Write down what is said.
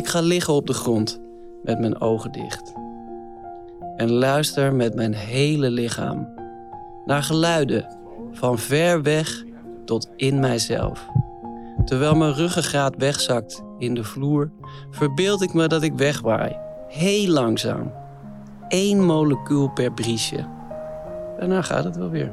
Ik ga liggen op de grond met mijn ogen dicht. En luister met mijn hele lichaam naar geluiden van ver weg tot in mijzelf. Terwijl mijn ruggengraat wegzakt in de vloer, verbeeld ik me dat ik wegwaai. Heel langzaam. Eén molecuul per briesje. Daarna gaat het wel weer.